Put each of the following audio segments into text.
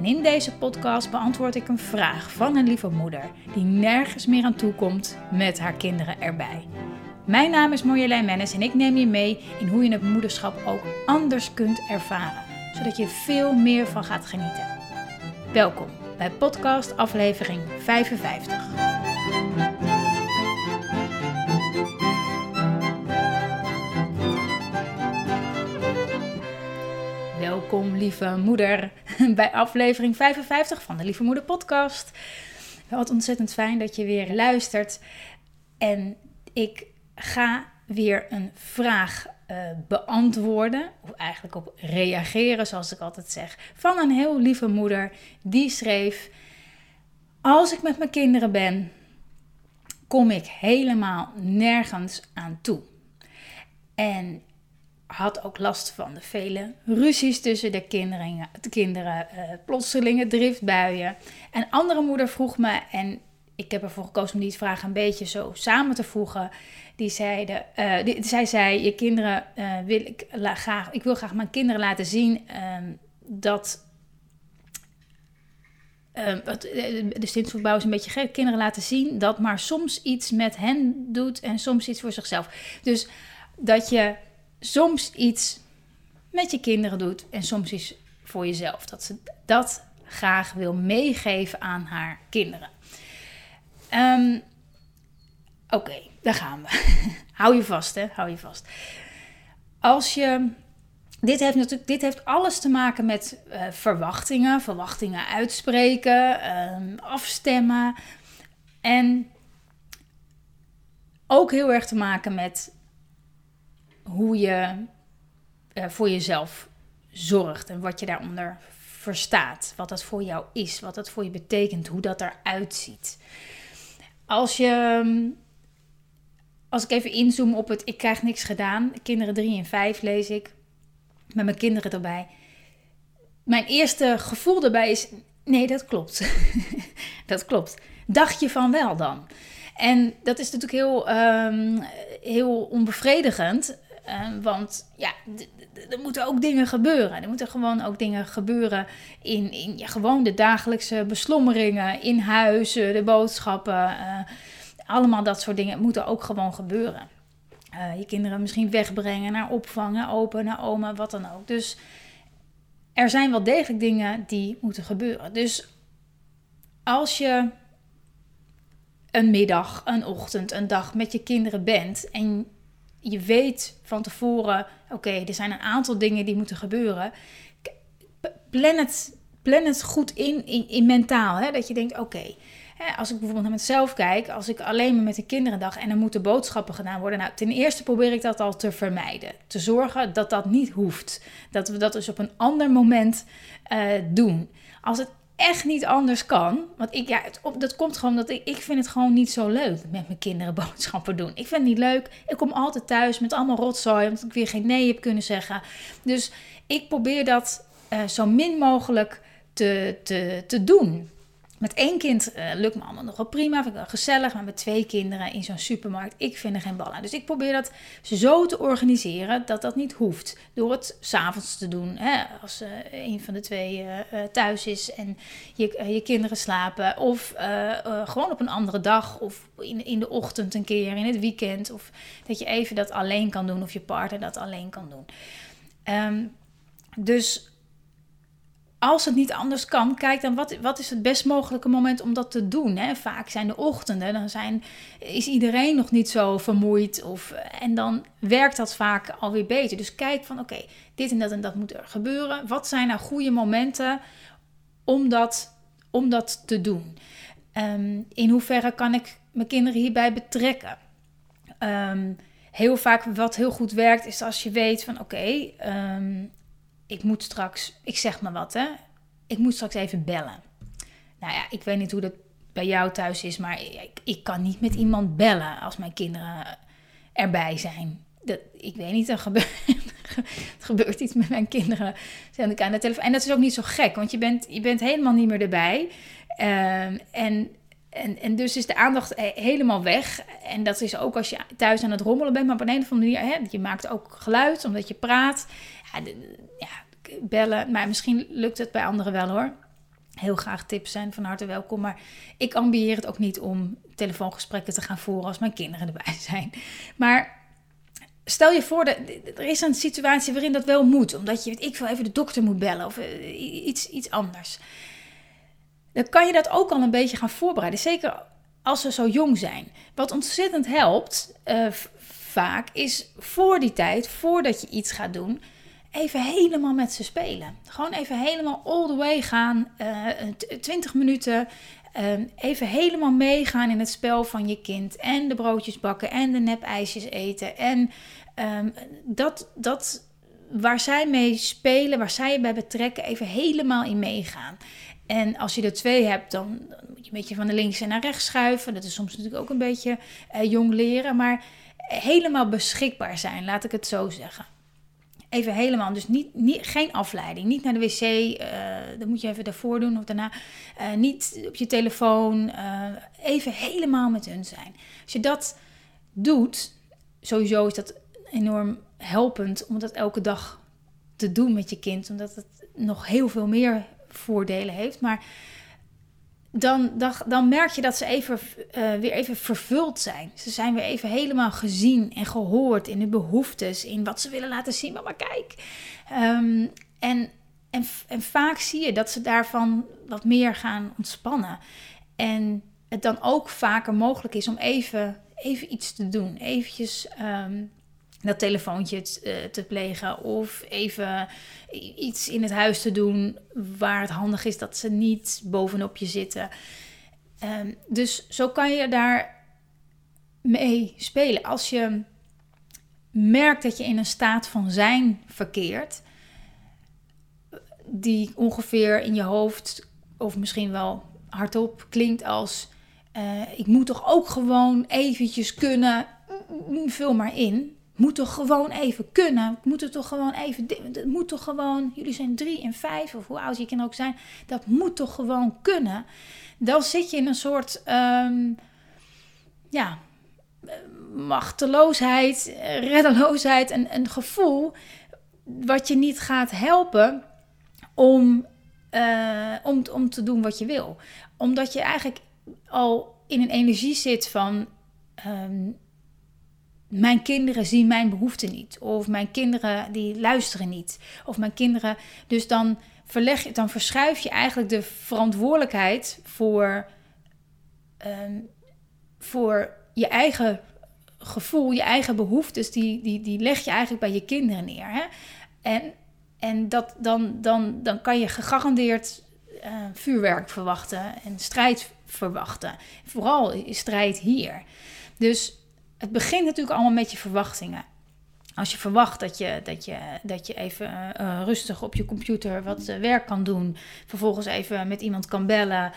En in deze podcast beantwoord ik een vraag van een lieve moeder die nergens meer aan toe komt met haar kinderen erbij. Mijn naam is Marjolein Mennis en ik neem je mee in hoe je het moederschap ook anders kunt ervaren, zodat je veel meer van gaat genieten. Welkom bij podcast aflevering 55. Welkom, lieve moeder, bij aflevering 55 van de Lieve Moeder Podcast. Wat ontzettend fijn dat je weer luistert. En ik ga weer een vraag uh, beantwoorden, of eigenlijk op reageren, zoals ik altijd zeg, van een heel lieve moeder. Die schreef: Als ik met mijn kinderen ben, kom ik helemaal nergens aan toe. En had ook last van de vele ruzies tussen de kinderen, de kinderen uh, driftbuien. En andere moeder vroeg me, en ik heb ervoor gekozen om die vraag een beetje zo samen te voegen. Die zeiden, uh, die, zij zei, je kinderen uh, wil ik graag, ik wil graag mijn kinderen laten zien ehm, dat ehm, de Stintsvoetbouw is een beetje gek. Kinderen laten zien dat maar soms iets met hen doet en soms iets voor zichzelf. Dus dat je soms iets met je kinderen doet en soms iets voor jezelf. Dat ze dat graag wil meegeven aan haar kinderen. Um, Oké, daar gaan we. Hou je vast, hè? Hou je vast. Als je. Dit heeft natuurlijk dit heeft alles te maken met uh, verwachtingen, verwachtingen uitspreken, um, afstemmen. En ook heel erg te maken met hoe je uh, voor jezelf zorgt en wat je daaronder verstaat. Wat dat voor jou is, wat dat voor je betekent, hoe dat eruit ziet. Als je. Als ik even inzoom op het ik krijg niks gedaan. Kinderen 3 en 5 lees ik. Met mijn kinderen erbij. Mijn eerste gevoel daarbij is: nee, dat klopt. dat klopt. Dacht je van wel dan? En dat is natuurlijk heel, um, heel onbevredigend. Uh, want ja, er moeten ook dingen gebeuren. Er moeten gewoon ook dingen gebeuren in, in ja, gewoon de dagelijkse beslommeringen, in huizen, de boodschappen. Uh, allemaal dat soort dingen moeten ook gewoon gebeuren. Uh, je kinderen misschien wegbrengen naar opvang, naar open, naar oma, wat dan ook. Dus er zijn wel degelijk dingen die moeten gebeuren. Dus als je een middag, een ochtend, een dag met je kinderen bent en je weet van tevoren, oké, er zijn een aantal dingen die moeten gebeuren. Plan het, plan het goed in, in, mentaal. Hè? Dat je denkt, oké, als ik bijvoorbeeld naar mezelf kijk, als ik alleen maar met de kinderen dag en er moeten boodschappen gedaan worden. Nou, ten eerste probeer ik dat al te vermijden. Te zorgen dat dat niet hoeft. Dat we dat dus op een ander moment uh, doen. Als het echt niet anders kan. Want ik, ja, het, dat komt gewoon dat ik, ik vind het gewoon niet zo leuk met mijn kinderen boodschappen doen. Ik vind het niet leuk. Ik kom altijd thuis met allemaal rotzooi, omdat ik weer geen nee heb kunnen zeggen. Dus ik probeer dat uh, zo min mogelijk te, te, te doen. Met één kind uh, lukt me allemaal nog wel prima, vind ik wel gezellig. Maar met twee kinderen in zo'n supermarkt, ik vind er geen bal aan. Dus ik probeer dat zo te organiseren dat dat niet hoeft. Door het s'avonds te doen, hè, als uh, een van de twee uh, thuis is en je, je kinderen slapen. Of gewoon op een andere dag, of in, in de ochtend een keer, in het weekend. Of dat je even dat alleen kan doen, of je partner dat alleen kan doen. Um, dus als het niet anders kan, kijk dan wat, wat is het best mogelijke moment om dat te doen. Hè? Vaak zijn de ochtenden, dan zijn, is iedereen nog niet zo vermoeid. Of, en dan werkt dat vaak alweer beter. Dus kijk van oké, dit en dat en dat moet er gebeuren. Wat zijn nou goede momenten om dat, om dat te doen? Um, in hoeverre kan ik mijn kinderen hierbij betrekken? Um, heel vaak wat heel goed werkt is als je weet van oké, um, ik moet straks, ik zeg maar wat hè, ik moet straks even bellen. Nou ja, ik weet niet hoe dat bij jou thuis is, maar ik, ik kan niet met iemand bellen als mijn kinderen erbij zijn. Dat, ik weet niet, er gebeurt, er gebeurt iets met mijn kinderen. Zet ik aan de telefoon. En dat is ook niet zo gek, want je bent, je bent helemaal niet meer erbij. Ehm, en, en, en dus is de aandacht helemaal weg. En dat is ook als je thuis aan het rommelen bent, maar op een of andere manier, hè, je maakt ook geluid omdat je praat. Ja, ja, bellen, maar misschien lukt het bij anderen wel hoor. Heel graag tips zijn van harte welkom. Maar ik ambieer het ook niet om telefoongesprekken te gaan voeren als mijn kinderen erbij zijn. Maar stel je voor, er is een situatie waarin dat wel moet. Omdat je, ik wil even de dokter moet bellen of eh, iets, iets anders. Dan kan je dat ook al een beetje gaan voorbereiden. Zeker als ze zo jong zijn. Wat ontzettend helpt uh, vaak is voor die tijd, voordat je iets gaat doen even helemaal met ze spelen. Gewoon even helemaal all the way gaan. Uh, eh, 20 minuten. Ehm, even helemaal meegaan in het spel van je kind. En de broodjes bakken en de nepijsjes eten. En ehm, dat, dat waar zij mee spelen, waar zij je bij betrekken, even helemaal in meegaan. En als je er twee hebt, dan, moet je een beetje van de links naar rechts schuiven. Dat is soms natuurlijk ook een beetje uh, jong leren. Maar helemaal beschikbaar zijn, laat ik het zo zeggen. Even helemaal. Dus niet, niet, geen afleiding. Niet naar de wc. Uh, dat moet je even daarvoor doen of daarna. Uh, niet op je telefoon. Even helemaal met hun zijn. Als je dat doet, sowieso is dat enorm helpend om dat elke dag te doen met je kind. Omdat het nog heel veel meer voordelen heeft. Maar dan, dan, dan merk je dat ze even, uh, weer even vervuld zijn. Ze zijn weer even helemaal gezien en gehoord in hun behoeftes, in wat ze willen laten zien. Maar, kijk. Um, en, en, en vaak zie je dat ze daarvan wat meer gaan ontspannen. En het dan ook vaker mogelijk is om even, even iets te doen. Eventjes um, dat telefoontje te, te plegen of even iets in het huis te doen waar het handig is dat ze niet bovenop je zitten. Um, dus zo kan je daar mee spelen. Als je merkt dat je in een staat van zijn verkeert, die ongeveer in je hoofd of misschien wel hardop klinkt als: uh, ik moet toch ook gewoon eventjes kunnen, vul maar in moet toch gewoon even kunnen. Moet het toch gewoon even. Het moet toch gewoon. Jullie zijn drie en vijf, of hoe oud je kan ook zijn. Dat moet toch gewoon kunnen. Dan zit je in een soort. Um, ja. Machteloosheid, reddeloosheid. Een, een gevoel. wat je niet gaat helpen. om, uh, om, om te doen wat je wil. Omdat je eigenlijk al in een energie zit van. Um, mijn kinderen zien mijn behoeften niet. Of mijn kinderen die luisteren niet. Of mijn kinderen. Dus dan, verleg dan verschuif je eigenlijk de verantwoordelijkheid voor, um, voor je eigen gevoel, je eigen behoeftes. Die, die, die leg je eigenlijk bij je kinderen neer. Hè? En, en dat, dan, dan, dan kan je gegarandeerd uh, vuurwerk verwachten en strijd verwachten. Vooral strijd hier. Dus het begint natuurlijk allemaal met je verwachtingen. Als je verwacht dat je, dat je, dat je even uh, rustig op je computer wat uh, werk kan doen. Vervolgens even met iemand kan bellen.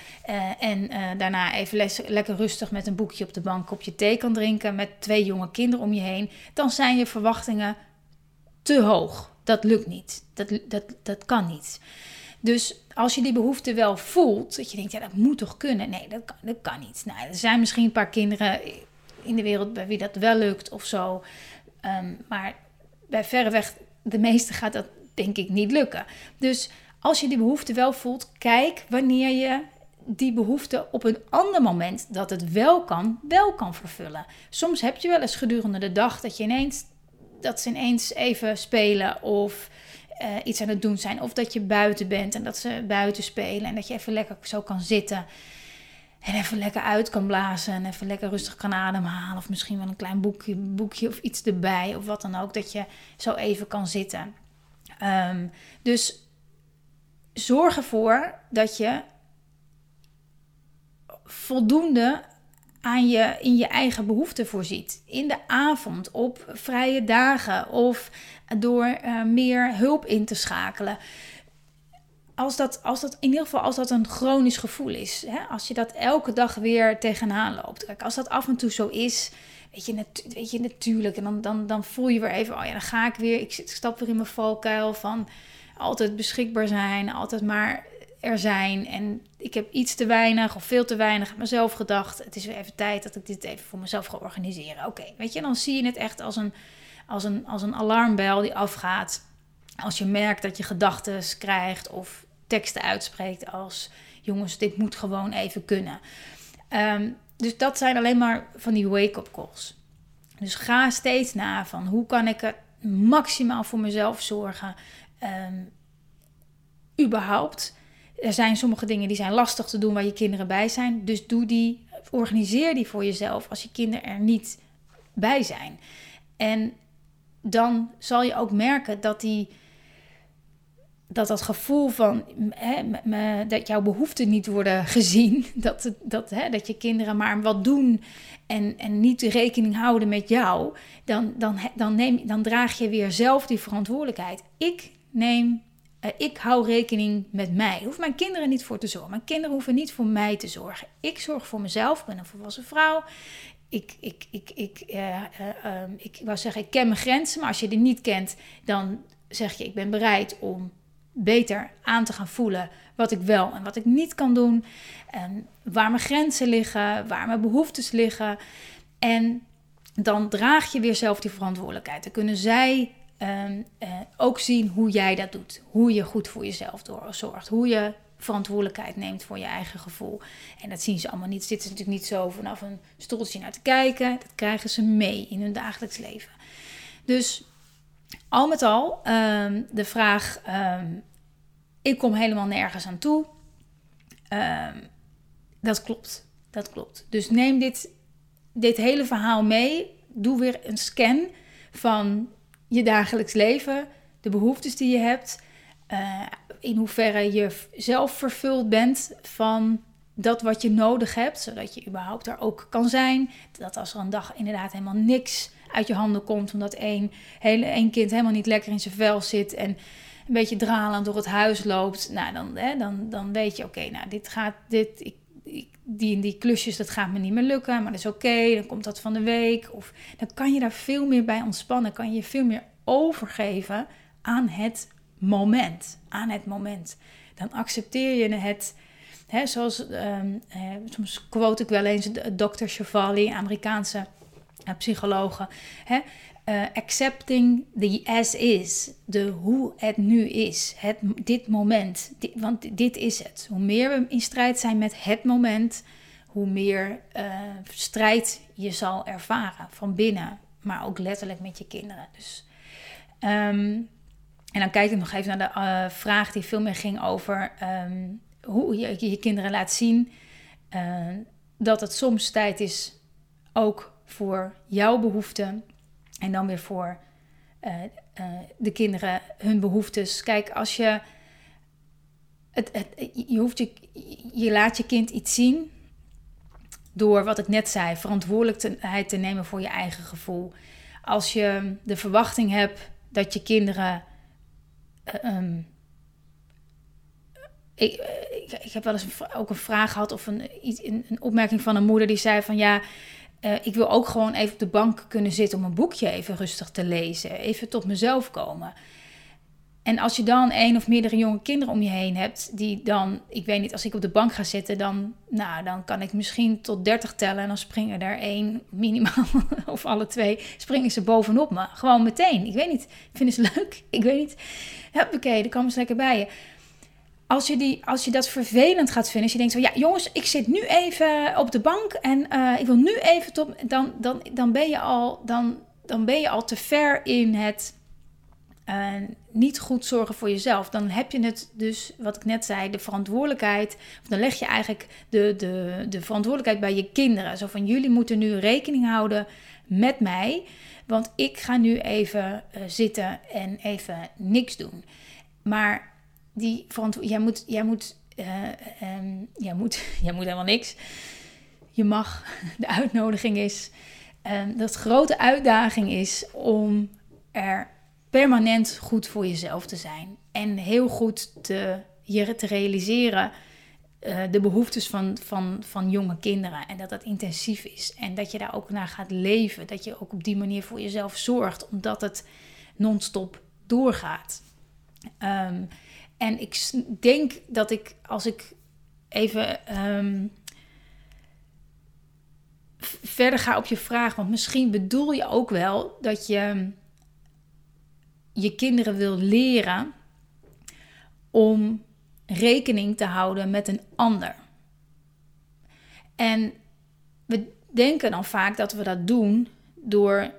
En daarna even lekker rustig met een boekje op de bank op je thee kan drinken. Met twee jonge kinderen om je heen. Dan zijn je verwachtingen te hoog. Dat lukt niet. Dat, dat, dat kan niet. Dus als je die behoefte wel voelt, dat je denkt, ja, dat moet toch kunnen? Nee, dat kan, dat kan niet. Nou, er zijn misschien een paar kinderen in de wereld bij wie dat wel lukt of zo. Um, maar bij verreweg de meeste gaat dat denk ik niet lukken. Dus als je die behoefte wel voelt, kijk wanneer je die behoefte op een ander moment dat het wel kan, wel kan vervullen. Soms heb je wel eens gedurende de dag dat je ineens dat ze ineens even spelen of uh, iets aan het doen zijn. Of dat je buiten bent en dat ze buiten spelen en dat je even lekker zo kan zitten. En even lekker uit kan blazen en even lekker rustig kan ademhalen. Of misschien wel een klein boekje, boekje of iets erbij of wat dan ook. Dat je zo even kan zitten. Um, dus zorg ervoor dat je voldoende aan je, in je eigen behoeften voorziet. In de avond, op vrije dagen of door uh, meer hulp in te schakelen als dat, als dat in ieder geval als dat een chronisch gevoel is. Hè? Als je dat elke dag weer tegenaan loopt. Kijk, als dat af en toe zo is, weet je, weet je natuurlijk. En dan, dan, dan voel je weer even, oh ja, dan ga ik weer. Ik, stap weer in mijn valkuil van altijd beschikbaar zijn, altijd maar er zijn. En ik heb iets te weinig of veel te weinig mezelf gedacht. Het is weer even tijd dat ik dit even voor mezelf ga organiseren. Oké, weet je, dan zie je het echt als een, als, een, als een alarmbel die afgaat. Als je merkt dat je gedachten krijgt of teksten uitspreekt als... jongens, dit moet gewoon even kunnen. Ehm, dus dat zijn alleen maar van die wake-up calls. Dus ga steeds na van hoe kan ik er maximaal voor mezelf zorgen. Um, überhaupt. Er zijn sommige dingen die zijn lastig te doen waar je kinderen bij zijn. Dus doe die, organiseer die voor jezelf als je kinderen er niet bij zijn. En dan zal je ook merken dat die dat dat gevoel van hè, dat jouw behoeften niet worden gezien, dat, dat, hè, dat je kinderen maar wat doen en, en niet rekening houden met jou, dan, dan, dan, neem, dan draag je weer zelf die verantwoordelijkheid. Ik neem, uh, ik hou rekening met mij. Hoef mijn kinderen niet voor te zorgen. Mijn kinderen hoeven niet voor mij te zorgen. Ik zorg voor mezelf, ik ben een volwassen vrouw. Ik, ik, ik, ik, uh, uh, ik wou zeggen, ik ken mijn grenzen, maar als je die niet kent, dan zeg je, ik ben bereid om beter aan te gaan voelen wat ik wel en wat ik niet kan doen. En waar mijn grenzen liggen, waar mijn behoeftes liggen. En dan draag je weer zelf die verantwoordelijkheid. Dan kunnen zij ehm, eh, ook zien hoe jij dat doet. Hoe je goed voor jezelf zorgt. Hoe je verantwoordelijkheid neemt voor je eigen gevoel. En dat zien ze allemaal niet. Zitten ze natuurlijk niet zo vanaf een stoeltje naar te kijken. Dat krijgen ze mee in hun dagelijks leven. Dus al met al, ehm, de vraag: ehm, ik kom helemaal nergens aan toe. Ehm, dat klopt. Dat klopt. Dus neem dit, dit hele verhaal mee. Doe weer een scan van je dagelijks leven, de behoeftes die je hebt. Uh, in hoeverre je zelf vervuld bent van dat wat je nodig hebt, zodat je überhaupt er ook kan zijn. Dat als er een dag inderdaad helemaal niks uit je handen komt. Omdat één, hele, één kind helemaal niet lekker in zijn vel zit. En een beetje dralend door het huis loopt. Nou, dan, hè, dan, dan weet je, oké, nou, dit gaat, dit, ik, die en die klusjes, dat gaat me niet meer lukken. Maar dat is oké, dan komt dat van de week. Of dan kan je daar veel meer bij ontspannen. Kan je veel meer overgeven aan het moment. Aan het moment. Dan accepteer je het. Hè, zoals, um, soms quote ik wel eens Dr. Chevali, Amerikaanse psychologen. Hè? Uh, accepting the as is, de hoe het nu is, het, dit moment, want dit is het. Hoe meer we in strijd zijn met het moment, hoe meer uh, strijd je zal ervaren van binnen, maar ook letterlijk met je kinderen. Dus, um, en dan kijk ik nog even naar de vraag die veel meer ging over um, hoe je je kinderen laat zien dat het soms tijd is ook voor jouw behoeften en dan weer voor uh, uh, de kinderen hun behoeftes. Kijk, als je het, het, je, hoeft je, je laat je kind iets zien door wat ik net zei, verantwoordelijkheid te nemen voor je eigen gevoel. Als je de verwachting hebt dat je kinderen. Uh, um, ik, ik, heb wel eens een, ook een vraag gehad of een, een opmerking van een moeder die zei van ja, uh, ik wil ook gewoon even op de bank kunnen zitten om een boekje even rustig te lezen. Even tot mezelf komen. En als je dan één of meerdere jonge kinderen om je heen hebt, die dan, ik weet niet, als ik op de bank ga zitten, dan, nou, dan kan ik misschien tot 30 tellen en dan springen er één minimaal, of alle twee, springen ze bovenop me. Gewoon meteen. Ik weet niet, vinden ze leuk? Ik weet niet. Oké, dan komen ze lekker bij je als je, die, als je dat vervelend gaat vinden, als je denkt van ja jongens, ik zit nu even op de bank en uh, ik wil nu even top, dan, dan, dan, ben je al, dan, dan ben je al te ver in het uh, niet goed zorgen voor jezelf. Dan heb je het dus, wat ik net zei, de verantwoordelijkheid, of dan leg je eigenlijk de, de, de verantwoordelijkheid bij je kinderen. Zo van jullie moeten nu rekening houden met mij, want ik ga nu even uh, zitten en even niks doen. Maar die jij moet, jij moet, uh, um, jij moet, jij moet helemaal niks. Je mag, de uitnodiging is, um, dat grote uitdaging is om er permanent goed voor jezelf te zijn. En heel goed te je te realiseren uh, de behoeftes van, van, van jonge kinderen. En dat dat intensief is. En dat je daar ook naar gaat leven. Dat je ook op die manier voor jezelf zorgt, omdat het non-stop doorgaat. Um, en ik denk dat ik, als ik even um, verder ga op je vraag, want misschien bedoel je ook wel dat je je kinderen wil leren om rekening te houden met een ander. En we denken dan vaak dat we dat doen door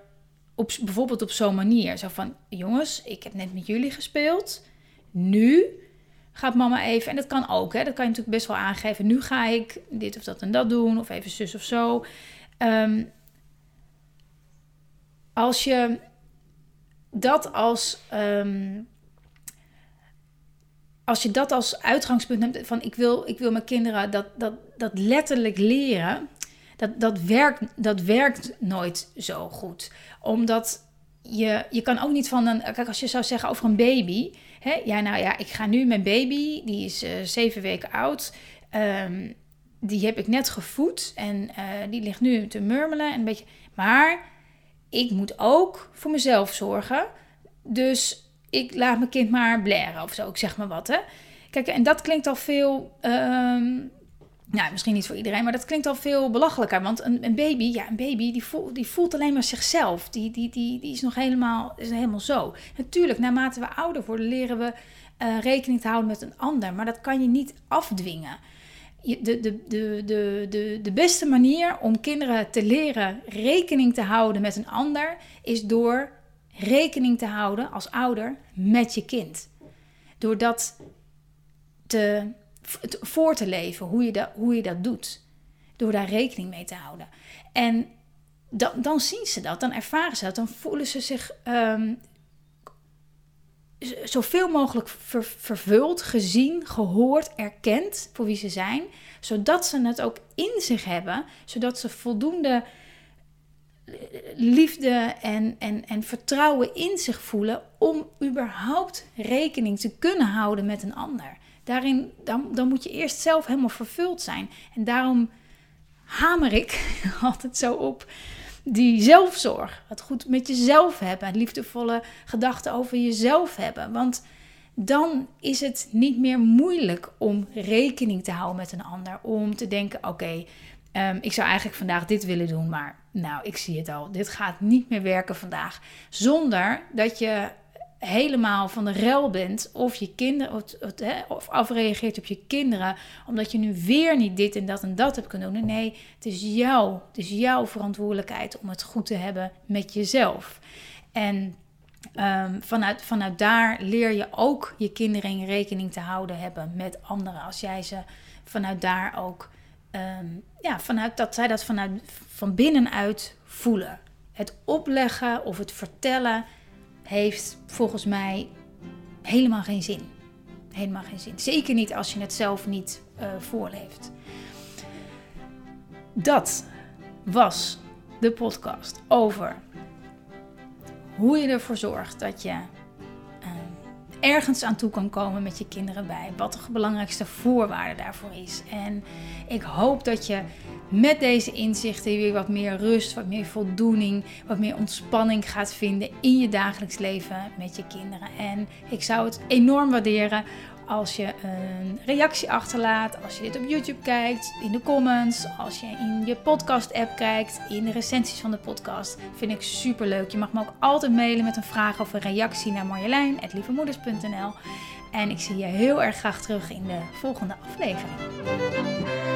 op, bijvoorbeeld op zo'n manier. Zo van, jongens, ik heb net met jullie gespeeld. Nu gaat mama even, en dat kan ook, hè, dat kan je natuurlijk best wel aangeven. Nu ga ik dit of dat en dat doen, of even zus of zo. Um, als je dat als um, als je dat als uitgangspunt neemt van ik wil, ik wil mijn kinderen dat, dat, dat letterlijk leren, dat, dat, werkt, dat werkt nooit zo goed. Omdat je, je kan ook niet van een, kijk als je zou zeggen over een baby, hè, ja nou ja, ik ga nu mijn baby, die is uh, zeven weken oud, um, die heb ik net gevoed en uh, die ligt nu te murmelen en een beetje, maar ik moet ook voor mezelf zorgen. Dus ik laat mijn kind maar blaren of zo. Ik zeg maar wat, hè. Kijk, en dat klinkt al veel... Um, nou, misschien niet voor iedereen, maar dat klinkt al veel belachelijker. Want een, een baby, ja, een baby die voelt, die voelt alleen maar zichzelf. Die, die, die, die is nog helemaal, is helemaal zo. Natuurlijk, naarmate we ouder worden, leren we uh, rekening te houden met een ander. Maar dat kan je niet afdwingen. De, de, de, de, de, de beste manier om kinderen te leren rekening te houden met een ander is door rekening te houden als ouder met je kind. Door dat te, voor te leven, hoe je, dat, hoe je dat doet. Door daar rekening mee te houden. En dan, dan zien ze dat, dan ervaren ze dat, dan voelen ze zich um, zoveel mogelijk vervuld, gezien, gehoord, erkend voor wie ze zijn. Zodat ze het ook in zich hebben, zodat ze voldoende liefde en, en, en vertrouwen in zich voelen om überhaupt rekening te kunnen houden met een ander. Daarin, dan, dan moet je eerst zelf helemaal vervuld zijn. En daarom hamer ik altijd zo op die zelfzorg. Het goed met jezelf hebben. Liefdevolle gedachten over jezelf hebben. Want dan is het niet meer moeilijk om rekening te houden met een ander. Om te denken: oké, Ehm, ik zou eigenlijk vandaag dit willen doen, maar nou, ik zie het al. Dit gaat niet meer werken vandaag. Zonder dat je helemaal van de rel bent of je kinderen of, of afreageert op je kinderen omdat je nu weer niet dit en dat en dat hebt kunnen doen. Nee, het is jou, het is jouw verantwoordelijkheid om het goed te hebben met jezelf. En um, vanuit, vanuit daar leer je ook je kinderen in rekening te houden hebben met anderen. Als jij ze vanuit daar ook Ehm, ja, vanuit dat zij dat vanuit van binnenuit voelen. Het opleggen of het vertellen heeft volgens mij helemaal geen zin. Helemaal geen zin. Zeker niet als je het zelf niet uh, voorleeft. Dat was de podcast over hoe je ervoor zorgt dat je ergens aan toe kan komen met je kinderen bij. Wat de belangrijkste voorwaarde daarvoor is. En ik hoop dat je met deze inzichten weer wat meer rust, wat meer voldoening, wat meer ontspanning gaat vinden in je dagelijks leven met je kinderen. En ik zou het enorm waarderen als je een reactie achterlaat, als je dit op YouTube kijkt, in de comments, als je in je podcast-app kijkt, in de recensies van de podcast. Vind ik super leuk. Je mag me ook altijd mailen met een vraag of een reactie naar marjolein.lievemoeders.nl. En ik zie je heel erg graag terug in de volgende aflevering.